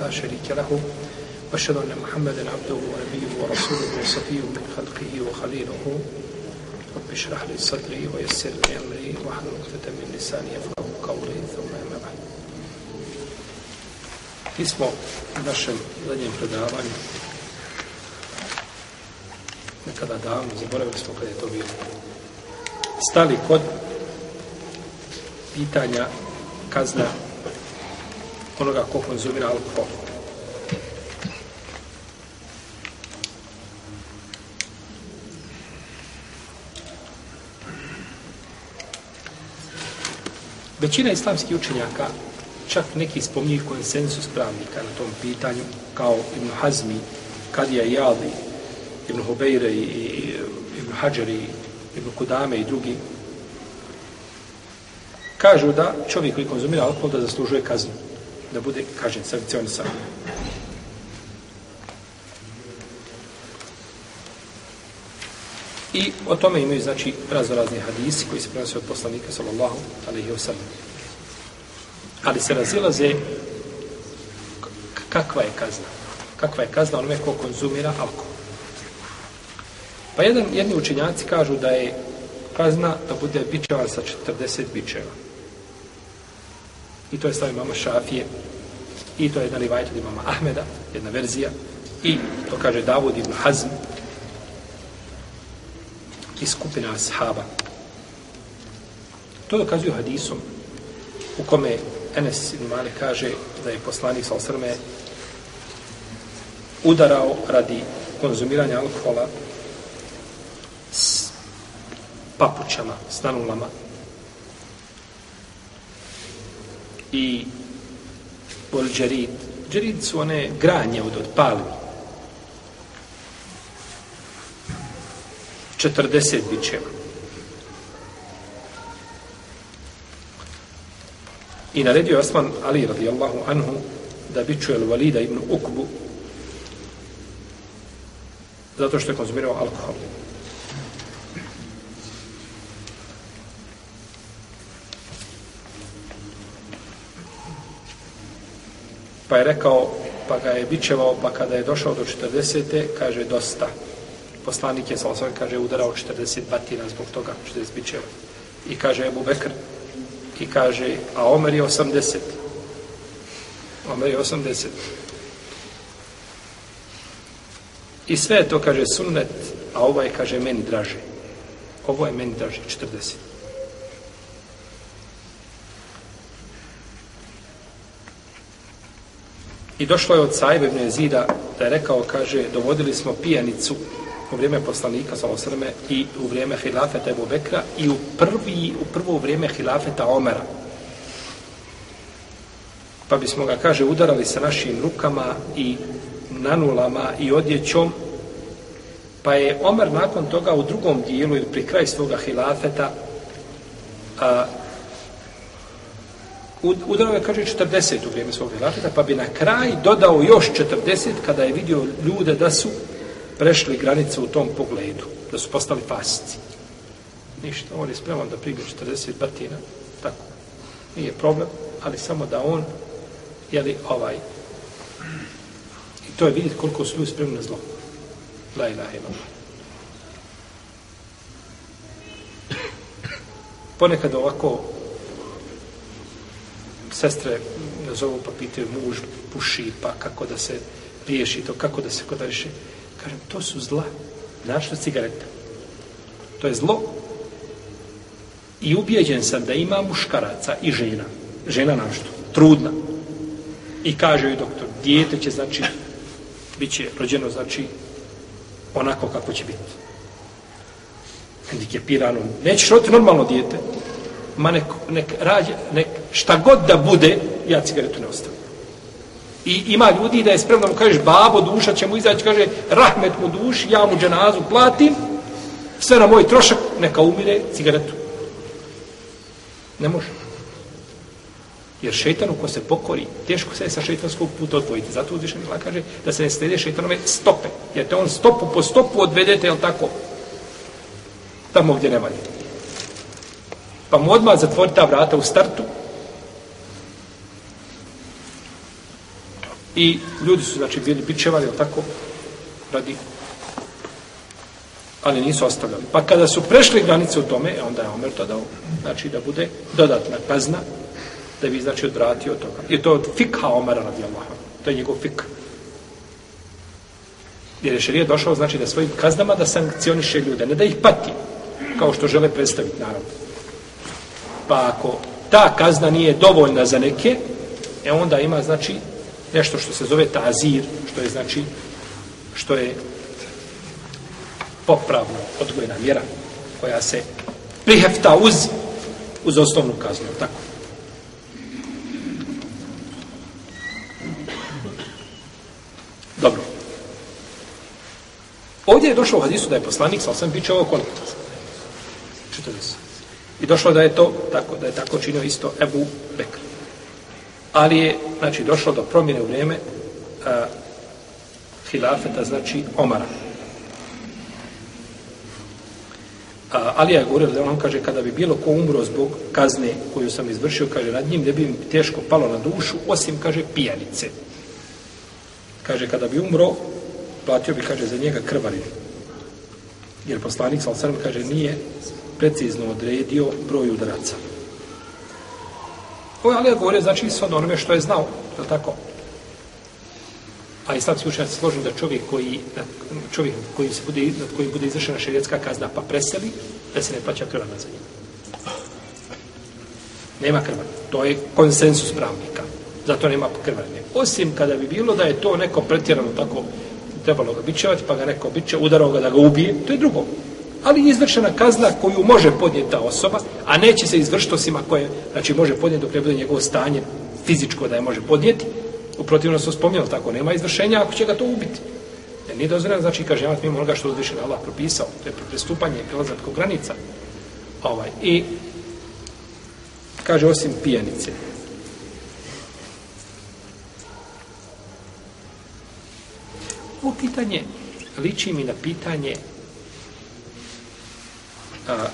لا شريك له. وأشهد أن محمدا عبده ونبيه ورسوله وصفيه من خلقه وخليله. رب اشرح لي صدري ويسر لي أمري واحلل عقدة من لساني يفقه قولي. ثم أما بعد. Mi smo u našem zadnjem predavanju. Nekada davno, zaboravili smo kada je to bilo, stali onoga ko konzumira alkohol. Većina islamskih učenjaka, čak neki spomniji konsensus pravnika na tom pitanju, kao Ibn Hazmi, Kadija Jali, Ibn Hubejre i Ibn Hadžari, Ibn Kudame i drugi, kažu da čovjek koji konzumira alkohol da zaslužuje kaznu, da bude kažen, sankcionisan. I o tome imaju, znači, razno hadisi koji se prenose od poslanika, sallallahu alaihi wa sallam. Ali se razilaze kakva je kazna. Kakva je kazna onome ko konzumira alkohol. Pa jedan, jedni učinjaci kažu da je kazna da bude bičevan sa 40 bičeva. I to je stavi mama Šafije. I to je jedan rivajt od imama Ahmeda, jedna verzija. I to kaže Davud ibn Hazm i skupina ashaba. To dokazuju hadisom u kome Enes ibn Mali kaže da je poslanik sa osrme udarao radi konzumiranja alkohola s papućama, s nanulama i bol džerid. Džerid su one granje od, od palmi. 40 bićeva. I naredio Osman Ali radijallahu anhu da bićuje Valida ibn Ukbu zato što je konzumirao alkohol. Pa je rekao, pa ga je bićevao, pa kada je došao do 40. kaže dosta. Poslanik je sa kaže, udarao 40 batina zbog toga, 40 bićeva. I kaže Ebu Bekr, i kaže, a Omer je 80. Omer je 80. I sve to, kaže, sunnet, a ovo je, kaže, meni draže. Ovo je meni draže, 40. I došlo je od Sajbe ibn Jezida da je rekao, kaže, dovodili smo pijanicu u vrijeme poslanika sa osrme i u vrijeme hilafeta Ebu Bekra i u, prvi, u prvo vrijeme hilafeta Omera. Pa bismo ga, kaže, udarali sa našim rukama i nanulama i odjećom, pa je Omer nakon toga u drugom dijelu ili pri kraju svoga hilafeta a, udarao je, kaže, 40 u vrijeme svog hilafeta, pa bi na kraj dodao još 40 kada je vidio ljude da su prešli granice u tom pogledu, da su postali fasici. Ništa, on je spreman da primi 40 batina, tako. Nije problem, ali samo da on, jeli, ovaj, i to je vidjeti koliko su ljudi spremni na zlo. La ilaha ilaha. Ponekad ovako sestre nazovu pa pitaju muž puši pa kako da se riješi to, kako da se kod riješi. Kažem, to su zla. Znaš što cigareta? To je zlo. I ubijeđen sam da ima muškaraca i žena. Žena nam što? Trudna. I kaže joj doktor, dijete će znači, bit će rođeno znači onako kako će biti. Hendikepirano. Nećeš roditi normalno dijete. Ma nek, nek, rađe, nek šta god da bude, ja cigaretu ne ostavim. I ima ljudi da je spremno mu kažeš babo, duša će mu izaći, kaže rahmet mu duši, ja mu dženazu platim, sve na moj trošak, neka umire cigaretu. Ne može. Jer šeitanu ko se pokori, teško se je sa šeitanskog puta odvojiti. Zato uzvišen Allah kaže da se ne slede šeitanove stope. Jer te on stopu po stopu odvedete, jel tako? Tamo gdje ne valje. Pa mu odmah zatvori ta vrata u startu, I ljudi su, znači, bili bičevali, jel tako, radi ali nisu ostavljali. Pa kada su prešli granice u tome, e, onda je Omer to dao, znači da bude dodatna kazna, da bi, znači, odvratio od toga. I to od fikha Omera radi Allah. To je njegov fik. Jer je šarija došao, znači, da svojim kaznama da sankcioniše ljude, ne da ih pati, kao što žele predstaviti, naravno. Pa ako ta kazna nije dovoljna za neke, e onda ima, znači, nešto što se zove tazir, što je, znači, što je popravno odgojna mjera koja se prihefta uz uz osnovnu kaznu, tako. Dobro. Ovdje je došlo u hadisu da je poslanik, sa osam biće ovo koliko? 40. I došlo da je to tako, da je tako činio isto Ebu Bekr. Ali je, znači, došlo do promjene u vrijeme a, hilafeta, znači Omara. A, Ali je govorio da on kaže kada bi bilo ko umro zbog kazne koju sam izvršio, kaže nad njim ne bi im teško palo na dušu, osim, kaže, pijanice. Kaže, kada bi umro, platio bi, kaže, za njega krvarinu. Jer poslanik, sal kaže, nije precizno odredio broj udaraca. Ovo je Alija govorio, znači, s onome što je znao, je tako? A islamski učenjac se složio da čovjek koji, čovjek koji se bude, nad kojim bude izvršena šerijetska kazna pa preseli, da se ne plaća krvana za njim. Nema krvana. To je konsensus pravnika. Zato nema krvane. Osim kada bi bilo da je to neko pretjerano tako trebalo ga bićevati, pa ga neko biće, udarao ga da ga ubije, to je drugo. Ali izvršena kazna koju može podnijeti ta osoba, a neće se izvršiti osim ako je, znači može podnijeti dok ne bude njegovo stanje fizičko da je može podnijeti, U protivno se spominjalo tako, nema izvršenja ako će ga to ubiti. Jer nije dozvoljeno, znači, kaže, jamat mimo onoga što uzvišen Allah propisao, to je prestupanje i prelazak granica. Ovaj, I, kaže, osim pijanice. Ovo pitanje liči mi na pitanje a, a,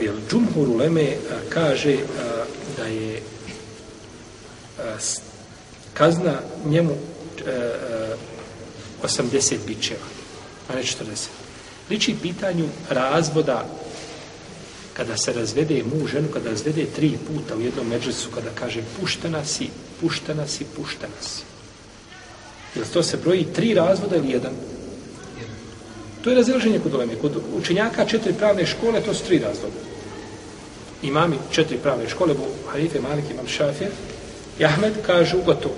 jel, Džumhur Uleme a, kaže a, da je a, kazna njemu a, a, 80 bičeva, a ne 40. Liči pitanju razvoda kada se razvede muž ženu, kada razvede tri puta u jednom međusu, kada kaže puštena si, puštena si, puštena si. Jel to se broji tri razvoda ili jedan? To je razilaženje kod uleme. Kod učenjaka četiri pravne škole, to su tri razloga. Imami četiri pravne škole, bu Harife, Malik, Imam Šafir, I Ahmed kažu gotovo,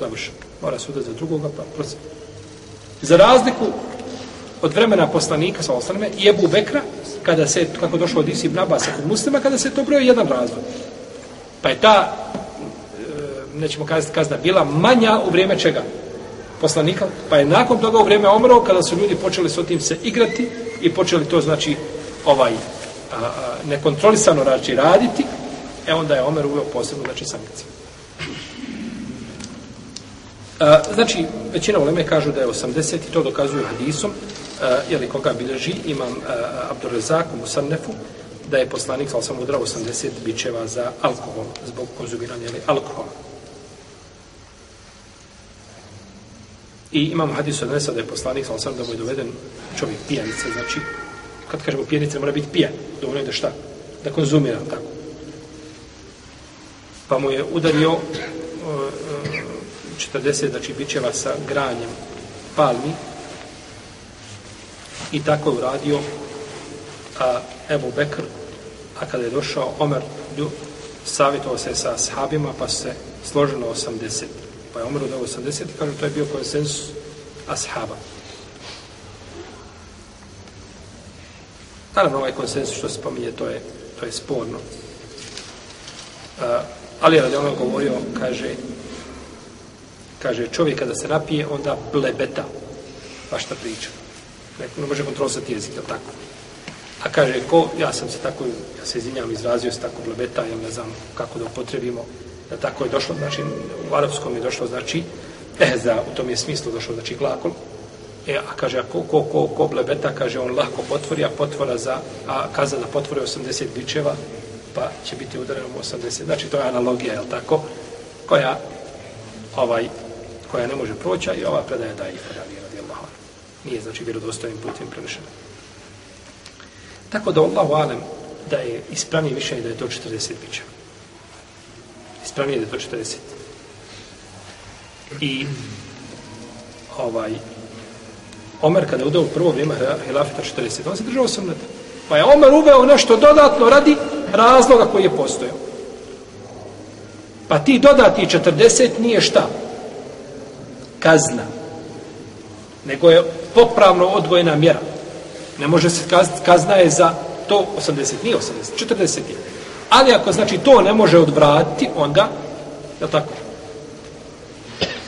završen. Mora se za drugoga, pa prosim. Za razliku od vremena poslanika, sa ostaneme, i Ebu Bekra, kada se, kako došlo od Isi ibn Abasa kod muslima, kada se to broje jedan razlog. Pa je ta, e, nećemo kazati kazna, bila manja u vrijeme čega? Poslanika. Pa je nakon toga u vrijeme omro, kada su ljudi počeli s tim se igrati i počeli to, znači, ovaj, a, a, nekontrolisano znači, raditi, e onda je Omer uveo posebno, znači, sankciju. Znači, većina uleme kažu da je 80 i to dokazuju hadisom, jeli koga bilježi imam Abdurrezak u Musannefu, da je poslanik, ali sam udrao 80 bičeva za alkohol, zbog konzumiranja jeli, alkohola. I imam hadis od Nesa da je poslanik, sal sam da mu je doveden čovjek pijanice, znači, kad kažemo pijanice, mora biti pijan, dovoljno je da šta? Da konzumira, tako. Pa mu je udario uh, uh, 40 znači bićeva sa granjem palmi i tako je uradio a, Ebu Bekr a kada je došao Omer savjetovao se sa sahabima pa se složeno 80 pa je Omer dao 80 i kažu to je bio konsensus ashaba naravno ovaj konsensus što se spominje to je, to je sporno Uh, ali je radi ono govorio kaže kaže čovjek kada se napije, onda blebeta. Pa šta priča? Neko ne može kontrolisati jezik, je tako? A kaže, ko, ja sam se tako, ja se izvinjam, izrazio se tako blebeta, ja ne znam kako da upotrebimo, da tako je došlo, znači, u arapskom je došlo, znači, ehza, u tom je smislu došlo, znači, glakol, E, a kaže, a ko, ko, ko, ko blebeta, kaže, on lahko potvori, a potvora za, a kaza da potvori 80 bičeva, pa će biti udareno 80. Znači, to je analogija, je tako? Koja, ovaj, koja ne može proći, i ova predaja daje i da nije radi Allah. Nije, znači, vjerodostojnim putem prenešena. Tako da Allahu alem da je ispravni više da je to 40 bičeva. Ispravnije da je to 40. I ovaj Omer kada je udao u prvo vrijeme hilafeta 40, on se držao sunneta. Pa je Omer uveo nešto dodatno radi razloga koji je postojao. Pa ti dodati 40 nije šta? Kazna. Nego je popravno odvojena mjera. Ne može se kazna, kazna je za to 80, nije 80, 40 je. Ali ako znači to ne može odvratiti, onda, je tako?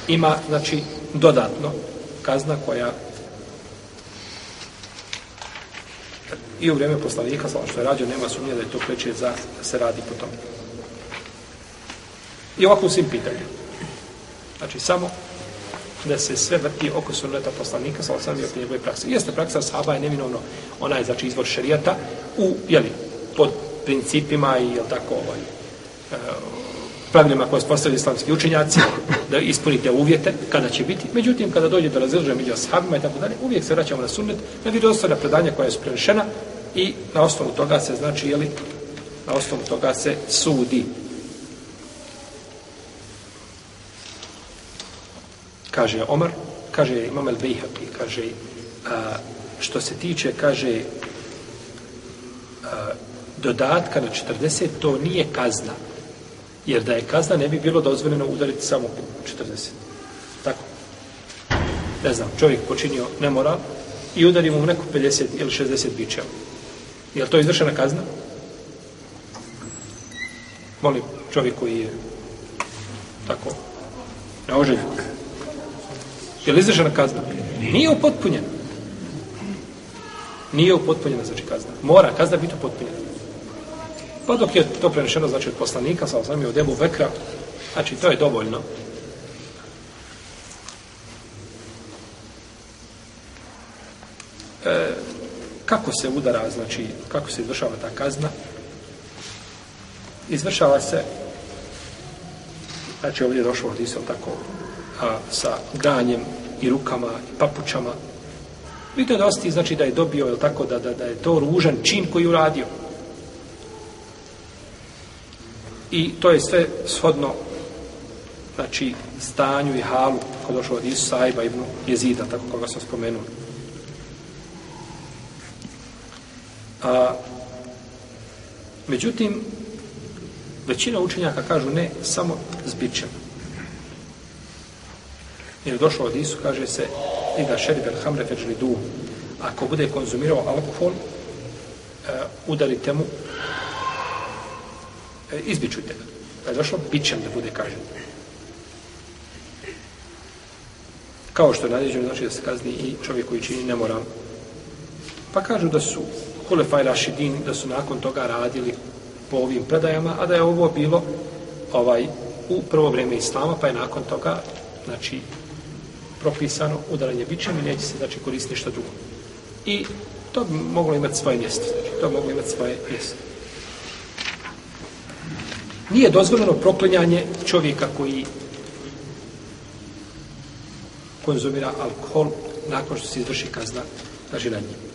Ima, znači, dodatno kazna koja i u vrijeme poslanika, samo što je rađeno, nema sumnje da je to preče za da se radi po tome. I ovako u svim pitanjima. Znači, samo da se sve vrti oko sunneta poslanika, sa osam oko njegove prakse. Jeste praksa sahaba je neminovno, ona je znači izvor šerijata u, jeli, pod principima i, jel tako, ovaj, e, pravilima koje postavili islamski učenjaci, da ispunite uvjete kada će biti. Međutim, kada dođe do razilaženja među ashabima i tako dalje, uvijek se vraćamo na sunnet, na vjerodostojna predanja koja je prenešena i na osnovu toga se, znači, jeli, na osnovu toga se sudi. kaže Omar, kaže Imam El Bejhaki, kaže a, što se tiče, kaže a, dodatka na 40, to nije kazna. Jer da je kazna, ne bi bilo dozvoljeno udariti samo 40. Tako. Ne znam, čovjek počinio nemoral i udari mu neko 50 ili 60 bićeva. Je li to izvršena kazna? Molim, čovjek koji je tako, neoželjen. Je li izvršena kazna? Nije upotpunjena. Nije upotpunjena, znači kazna. Mora kazna biti upotpunjena. Pa dok je to prenešeno, znači od poslanika, sa osam je od Ebu Bekra, znači to je dovoljno. E, kako se udara, znači, kako se izvršava ta kazna? Izvršava se, znači ovdje je došlo od Isel tako, a, sa granjem i rukama i papučama. Vidite da osti, znači da je dobio, je tako, da, da, da je to ružan čin koji uradio. I to je sve shodno znači stanju i halu kod došao od Isusa Ajba ibn Jezida, tako koga sam spomenuo. A, međutim, većina učenjaka kažu ne, samo zbičem. Jer došlo od Isu, kaže se, i da šeri bel hamre feđli du. Ako bude konzumirao alkohol, e, udarite mu, E, uh, izbičujte ga. Da je došlo, bićem da bude kažen. Kao što je nadjeđeno, znači da se kazni i čovjek koji čini nemoral. Pa kažu da su Hulefaj Rašidin, da su nakon toga radili po ovim predajama, a da je ovo bilo ovaj u prvo vrijeme Islama, pa je nakon toga, znači, propisano udaranje bićem i neće se znači koristiti ništa drugo. I to bi moglo imati svoje mjesto. Znači, to bi moglo imati svoje mjesto. Nije dozvoljeno proklinjanje čovjeka koji konzumira alkohol nakon što se izvrši kazna znači na njim.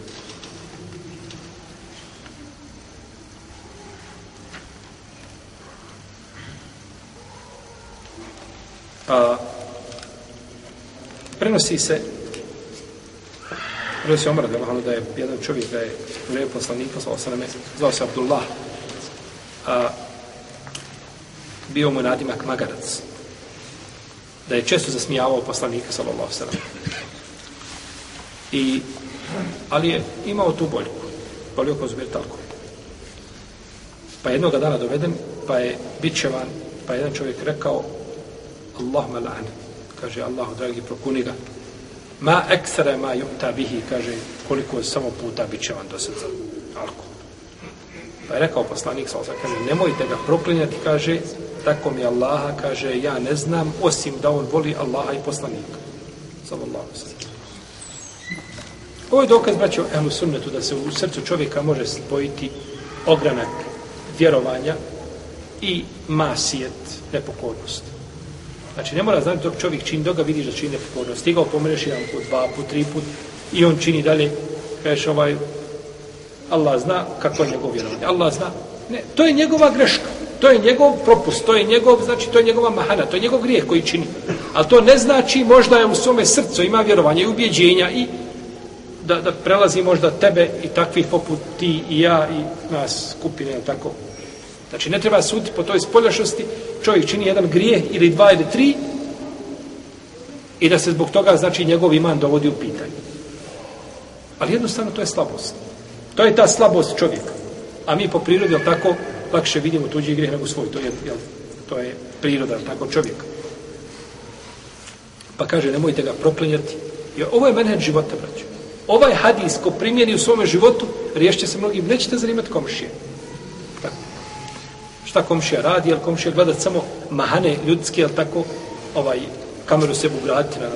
A, pa, Prenosi se Prenosi se Omar Delahanu da je jedan čovjek da je u vreme poslanika sa osaname zvao se Abdullah a, bio mu nadimak Magarac da je često zasmijavao poslanika sa sallam i ali je imao tu boljku volio konzumirati alkohol pa jednog dana doveden pa je bićevan pa je jedan čovjek rekao Allahumma la'an. Kaže Allahu dragi prokuni ga. Ma eksere ma jumta bihi. Kaže koliko je samo puta bićevan do srca. Alkohol pa je rekao poslanik sa kaže nemojte ga proklinjati. Kaže tako mi Allaha kaže ja ne znam osim da on voli Allaha i poslanika sallallahu sallam Ovo je dokaz, braćo, ehlu sunnetu, da se u srcu čovjeka može spojiti ogranak vjerovanja i masijet nepokornost. Znači, ne mora znati dok čovjek čini, dok ga vidiš da čini nepokornost. Ti ga opomeneš jedan put, dva put, tri put i on čini dalje. Kažeš ovaj, Allah zna kako je njegov vjerovanje. Allah zna. Ne, to je njegova greška. To je njegov propust, to je njegov, znači to je njegova mahana, to je njegov grijeh koji čini. Ali to ne znači možda je u svome srcu ima vjerovanje i ubjeđenja i da, da prelazi možda tebe i takvih poput ti i ja i nas skupine, tako. Znači ne treba suditi po toj spoljašnosti, čovjek čini jedan grijeh ili dva ili tri i da se zbog toga znači njegov iman dovodi u pitanje. Ali jednostavno to je slabost. To je ta slabost čovjeka. A mi po prirodi, jel tako, lakše vidimo tuđi grijeh nego svoj. To je, jel, to je priroda, tako, čovjeka. Pa kaže, nemojte ga proklinjati. I ovo je menheđ života, braću. Ovaj hadis ko primjeni u svome životu, riješće se mnogim. Nećete zanimati komšije. Tako. Šta komšija radi, jel komšija gleda samo mahane ljudske, jel tako, ovaj, kameru sebu ugraditi na,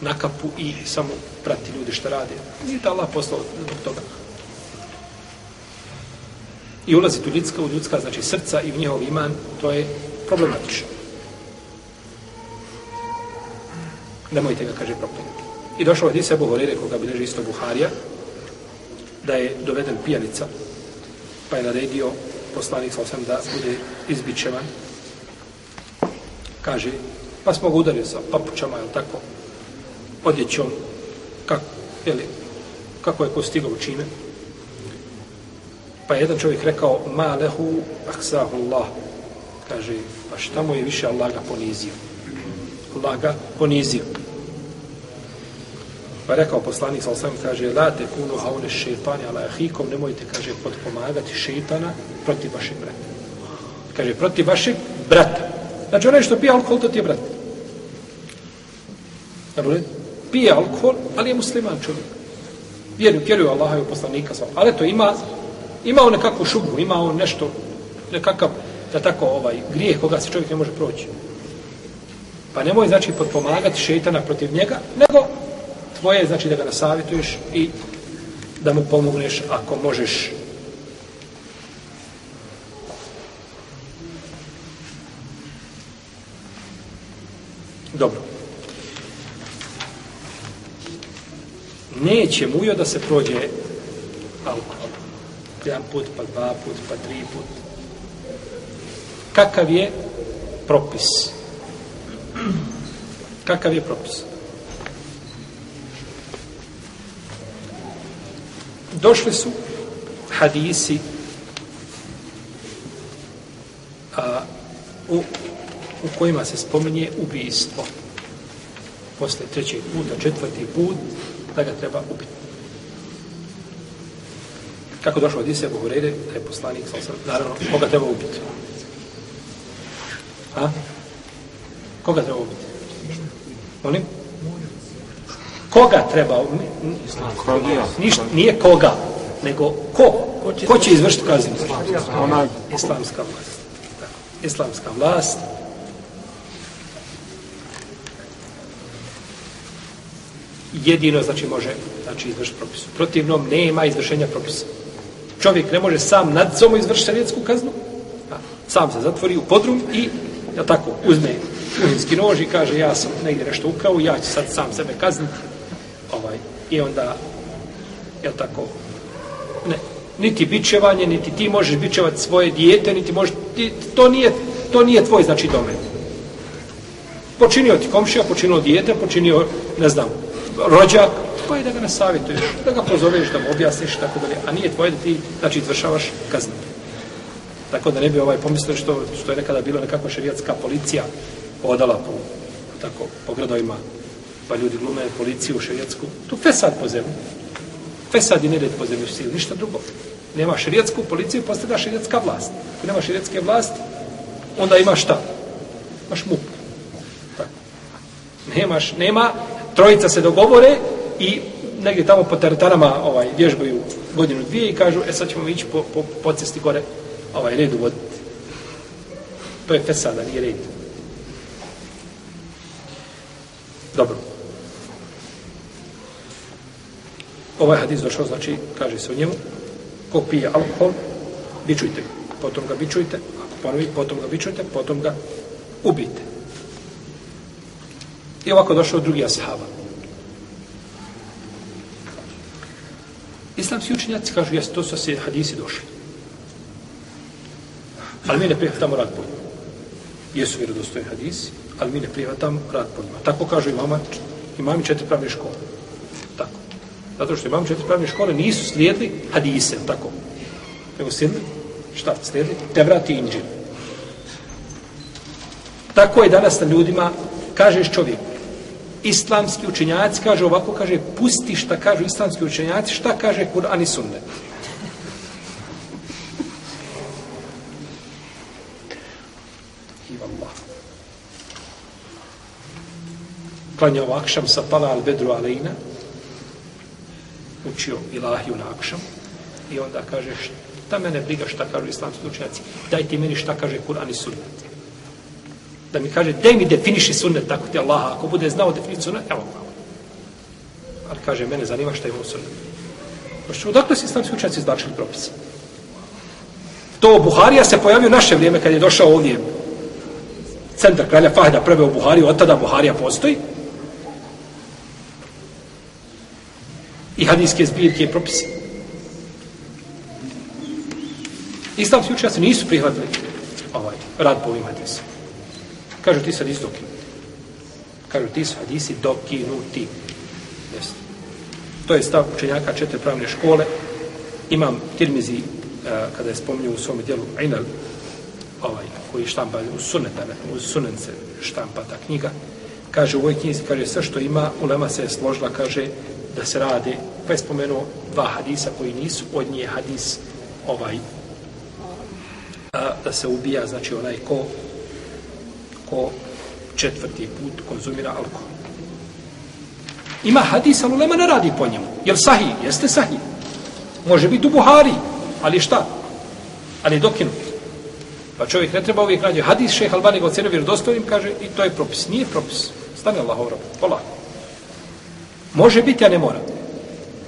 na kapu i samo prati ljudi šta rade. Nije ta Allah poslao zbog toga i ulaziti u ljudska, u ljudska, znači srca i u njihov iman, to je problematično. Nemojte ga, kaže, prokliniti. I došao od Isa Buhorire, koga bileži isto Buharija, da je doveden pijanica, pa je naredio poslanik sa osam da bude izbičevan. Kaže, pa smo ga udarili sa papučama, jel tako, odjećom, kako, jeli, kako je ko stigao čime, Pa je jedan čovjek rekao, ma lehu aksahu Allah. Kaže, pa šta mu je više Allah ga ponizio? Allah ga ponizio. Pa je rekao poslanik, sal sam kaže, la te kunu haune šeitani, ala ahikom, nemojte, kaže, podpomagati šeitana protiv vašeg brata. Kaže, protiv vašeg brata. Znači, onaj što pije alkohol, to ti je brat. Dobro, pije alkohol, ali je musliman čovjek. Vjeruju, vjeruju Allaha i poslanika, ali to ima imao nekakvu šubu, imao nešto, nekakav, da tako, ovaj, grijeh koga se čovjek ne može proći. Pa nemoj, znači, potpomagati šeitana protiv njega, nego tvoje, znači, da ga nasavjetuješ i da mu pomogneš ako možeš. Dobro. Neće mujo da se prođe alkohol jedan put, pa dva put, pa tri put. Kakav je propis? Kakav je propis? Došli su hadisi a, u, u kojima se spominje ubijstvo. Posle trećeg puta, četvrti put, da ga treba ubiti. Kako došlo od Isija Buhurere, da je poslanik, sam sam, naravno, koga treba ubiti? A? Koga treba ubiti? Molim? Koga treba ubiti? Ništa, nije koga, nego ko? Ko će izvršiti kaznu? Islamska vlast. Islamska vlast. jedino znači može znači izvršiti propis. Protivnom nema izvršenja propisa čovjek ne može sam nad sobom izvršiti šarijetsku kaznu, a, sam se zatvori u podrum i, ja tako, uzme kuhinski nož i kaže, ja sam negdje nešto ukrao, ja ću sad sam sebe kazniti. Ovaj, I onda, je tako, ne, niti bičevanje, niti ti možeš bičevati svoje dijete, niti možeš, ti, to, nije, to nije tvoj, znači, domen. Počinio ti komšija, počinio dijete, počinio, ne znam, rođak, tvoje da ga nasavjetuješ, da ga pozoveš, da mu objasniš, tako dalje, a nije tvoje da ti, znači, izvršavaš kaznu. Tako da ne bi ovaj pomislio što, što je nekada bilo nekakva šerijatska policija odala po, tako, po gradovima, pa ljudi glume policiju šerijatsku. Tu fesad po zemlji. Fesad i nered po zemlji ništa drugo. Nema šerijatsku policiju, postavlja šerijatska vlast. Ako nema šerijatske vlasti, onda imaš šta? Imaš mup. Tako. Nemaš, nema, trojica se dogovore, i negdje tamo po teretanama ovaj, vježbaju godinu dvije i kažu, e sad ćemo ići po, po, po cesti gore ovaj, red uvoditi. To je fesada, nije red. Dobro. Ovaj hadis došao, znači, kaže se o njemu, ko pije alkohol, bičujte ga. Potom ga bičujte, ako ponovi, potom ga bičujte, potom ga ubijte. I ovako došao drugi ashaba. Islamski učenjaci kažu, jes, to su se hadisi došli. Ali mi ne prihvatamo rad po njima. Jesu vjerodostojni hadisi, ali mi ne prihvatamo rad po njima. Tako kažu imama, imami četiri pravne škole. Tako. Zato što imami četiri pravne škole nisu slijedili hadise, tako. Nego slijedili, šta slijedili? Tevrat i Inđil. Tako je danas na ljudima, kažeš čovjeku, islamski učenjaci kaže ovako, kaže, pusti šta kažu islamski učenjaci, šta kaže Kur'an i Sunnet. Klanjao akšam sa pala al bedru alejna, učio ilahiju na akšam, i onda kaže, šta mene briga šta kažu islamski učenjaci, dajte meni šta kaže Kur'an i Sunnet da mi kaže, daj mi definiši sunnet, tako ti Allaha, ako bude znao definiciju sunnet, evo malo. Ali kaže, mene zanima šta je u sunnet. Pa Pošto, odakle si islamski učenci izbačili propise? To Buharija se pojavio naše vrijeme kad je došao ovdje centar kralja Fahda prve u Buhariju, od tada Buharija postoji. I hadijske zbirke i propise. Islamski učenci nisu prihvatili ovaj, rad po ovim hadisima. Kažu ti sad dokinuti. Kažu ti su hadisi dokinuti. Jeste. To je stav učenjaka četiri pravne škole. Imam Tirmizi, eh, kada je spominio u svom dijelu Inal, ovaj, koji štampa u suneta, u sunence štampa ta knjiga, kaže u ovoj knjizi, kaže sve što ima, ulema se je složila, kaže da se rade, pa je spomenuo dva hadisa koji nisu, od nje hadis ovaj, a, da se ubija, znači onaj ko ko četvrti put konzumira alkohol. Ima hadis, ali ulema ne radi po njemu. Jel sahih? Jeste sahih. Može biti u Buhari, ali šta? Ali dokinut. Pa čovjek ne treba uvijek nađe. Hadis šeh Albani ga ocenio vjerodostojnim, kaže, i to je propis. Nije propis. Stane Allah u Pola. Može biti, a ne mora.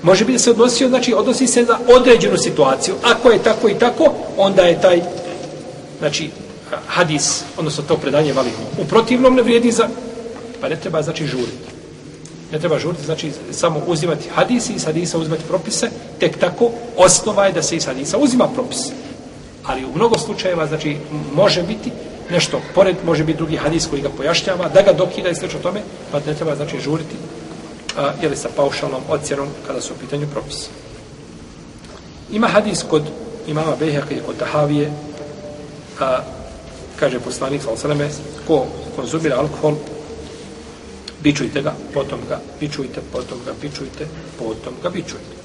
Može biti da se odnosi, znači odnosi se na određenu situaciju. Ako je tako i tako, onda je taj, znači, hadis, odnosno to predanje validno. U protivnom ne vrijedi za... Pa ne treba, znači, žuriti. Ne treba žuriti, znači, samo uzimati hadisi i iz hadisa uzimati propise, tek tako osnova je da se iz hadisa uzima propise. Ali u mnogo slučajeva, znači, može biti nešto pored, može biti drugi hadis koji ga pojašnjava, da ga dokida i sl. tome, pa ne treba, znači, žuriti a, ili sa paušalnom ocjenom kada su u pitanju propise. Ima hadis kod imama Beheka i kod Tahavije, a, kaže poslanik sa osaleme, ko konzumira alkohol, bičujte ga, potom ga bičujte, potom ga bičujte, potom ga bičujte.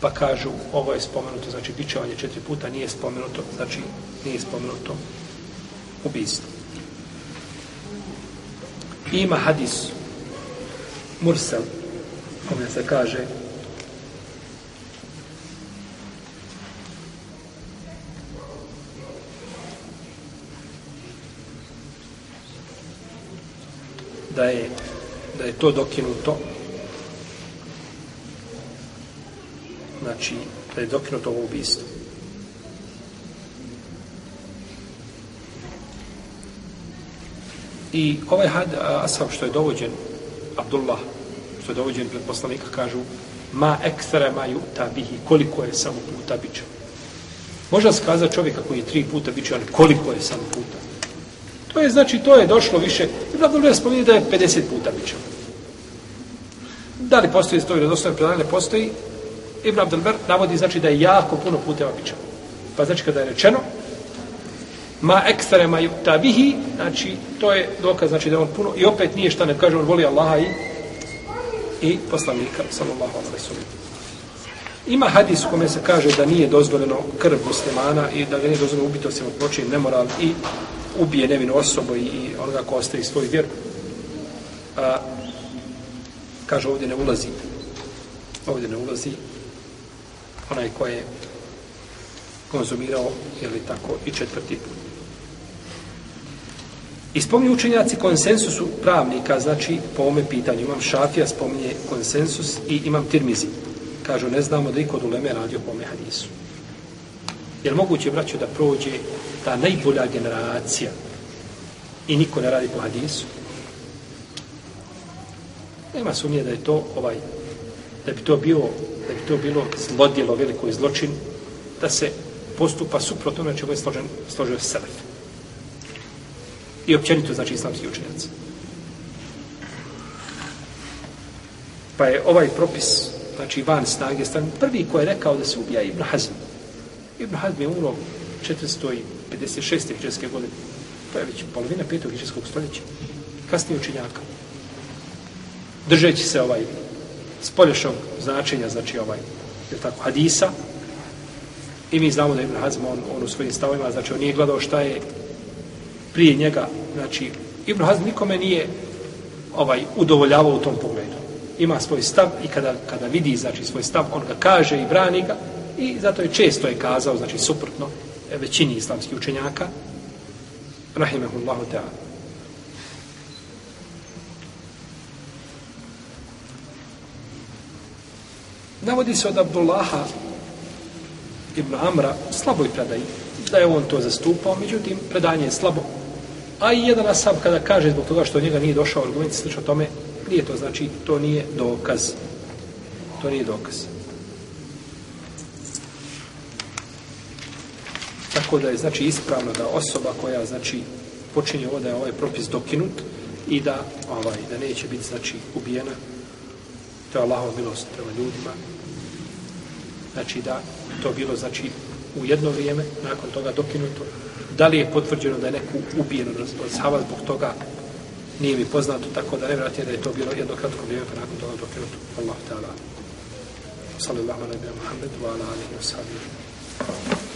Pa kažu, ovo je spomenuto, znači bičevanje četiri puta nije spomenuto, znači nije spomenuto ubijstvo. Ima hadis Mursel, kome se kaže da je da je to dokinuto. Znači da je dokinuto ovo ubistvo. I ovaj had asab što je dovođen Abdullah što je dovođen pred poslanika kažu ma ekstra ma juta bihi koliko je samo puta bića možda se kazati čovjeka koji je tri puta bićan, koliko je samo puta To je, znači, to je došlo više. Ibn Abdul spominje da je 50 puta bića. Da li postoji to ili dostojno predanje? Ne postoji. Ibn Abdul navodi, znači, da je jako puno puteva bića. Pa znači, kada je rečeno, ma ekstare ma tabihi, znači, to je dokaz, znači, da je on puno, i opet nije šta ne kaže, on voli Allaha i, i poslanika, sallallahu alaihi sallam. Ima hadis u kome se kaže da nije dozvoljeno krv muslimana i da ga nije dozvoljeno ubiti osim od nemoral i ubije nevinu osobu i, onoga ko ostavi svoju vjeru. A, kaže ovdje ne ulazi ovdje ne ulazi onaj ko je konzumirao ili tako i četvrti put. I spominju učenjaci konsensusu pravnika, znači po ome pitanju. Imam Šafija, spominje konsensus i imam Tirmizi. Kažu, ne znamo da i kod Uleme radio po ome hadisu. Jer moguće, braću, da prođe ta najbolja generacija i niko ne radi po hadisu, Nema sumnje da je to ovaj da bi to bio da bi to bilo zlodjelo veliko i zločin da se postupa suprotno na čemu je složen, složio Selef. I općenito znači islamski učenjaci. Pa je ovaj propis znači van snage stan prvi ko je rekao da se ubija Ibn Hazm. Ibn Hazm je umro 456. hijđarske godine. To je već polovina petog hijđarskog stoljeća. Kasnije učenjaka. Držeći se ovaj spolješnog značenja, znači ovaj, je tako, hadisa, i mi znamo da je Ibn Hazm, on, on u svojim stavima, znači on nije gledao šta je prije njega, znači Ibn Hazm nikome nije ovaj udovoljavao u tom pogledu. Ima svoj stav i kada, kada vidi znači svoj stav, on ga kaže i brani ga i zato je često je kazao, znači suprotno većini islamskih učenjaka, rahimehullahu ta'ala. Navodi se od Abdullaha ibn Amra slaboj predaji, da je on to zastupao, međutim, predanje je slabo. A i jedan asab kada kaže zbog toga što njega nije došao argument slično tome, nije to, znači, to nije dokaz. To nije dokaz. Tako da je, znači, ispravno da osoba koja, znači, počinje ovo da je ovaj propis dokinut i da, ovaj, da neće biti, znači, ubijena to je Allahova milost prema ljudima. Znači da to bilo znači u jedno vrijeme, nakon toga dokinuto. Da li je potvrđeno da je neko ubijen od Sava zbog toga nije mi poznato, tako da ne vratije da je to bilo jedno kratko vrijeme, pa nakon toga dokinuto. Allah ta'ala. Sallallahu alaihi wa sallam, wa ala alihi wa sallam.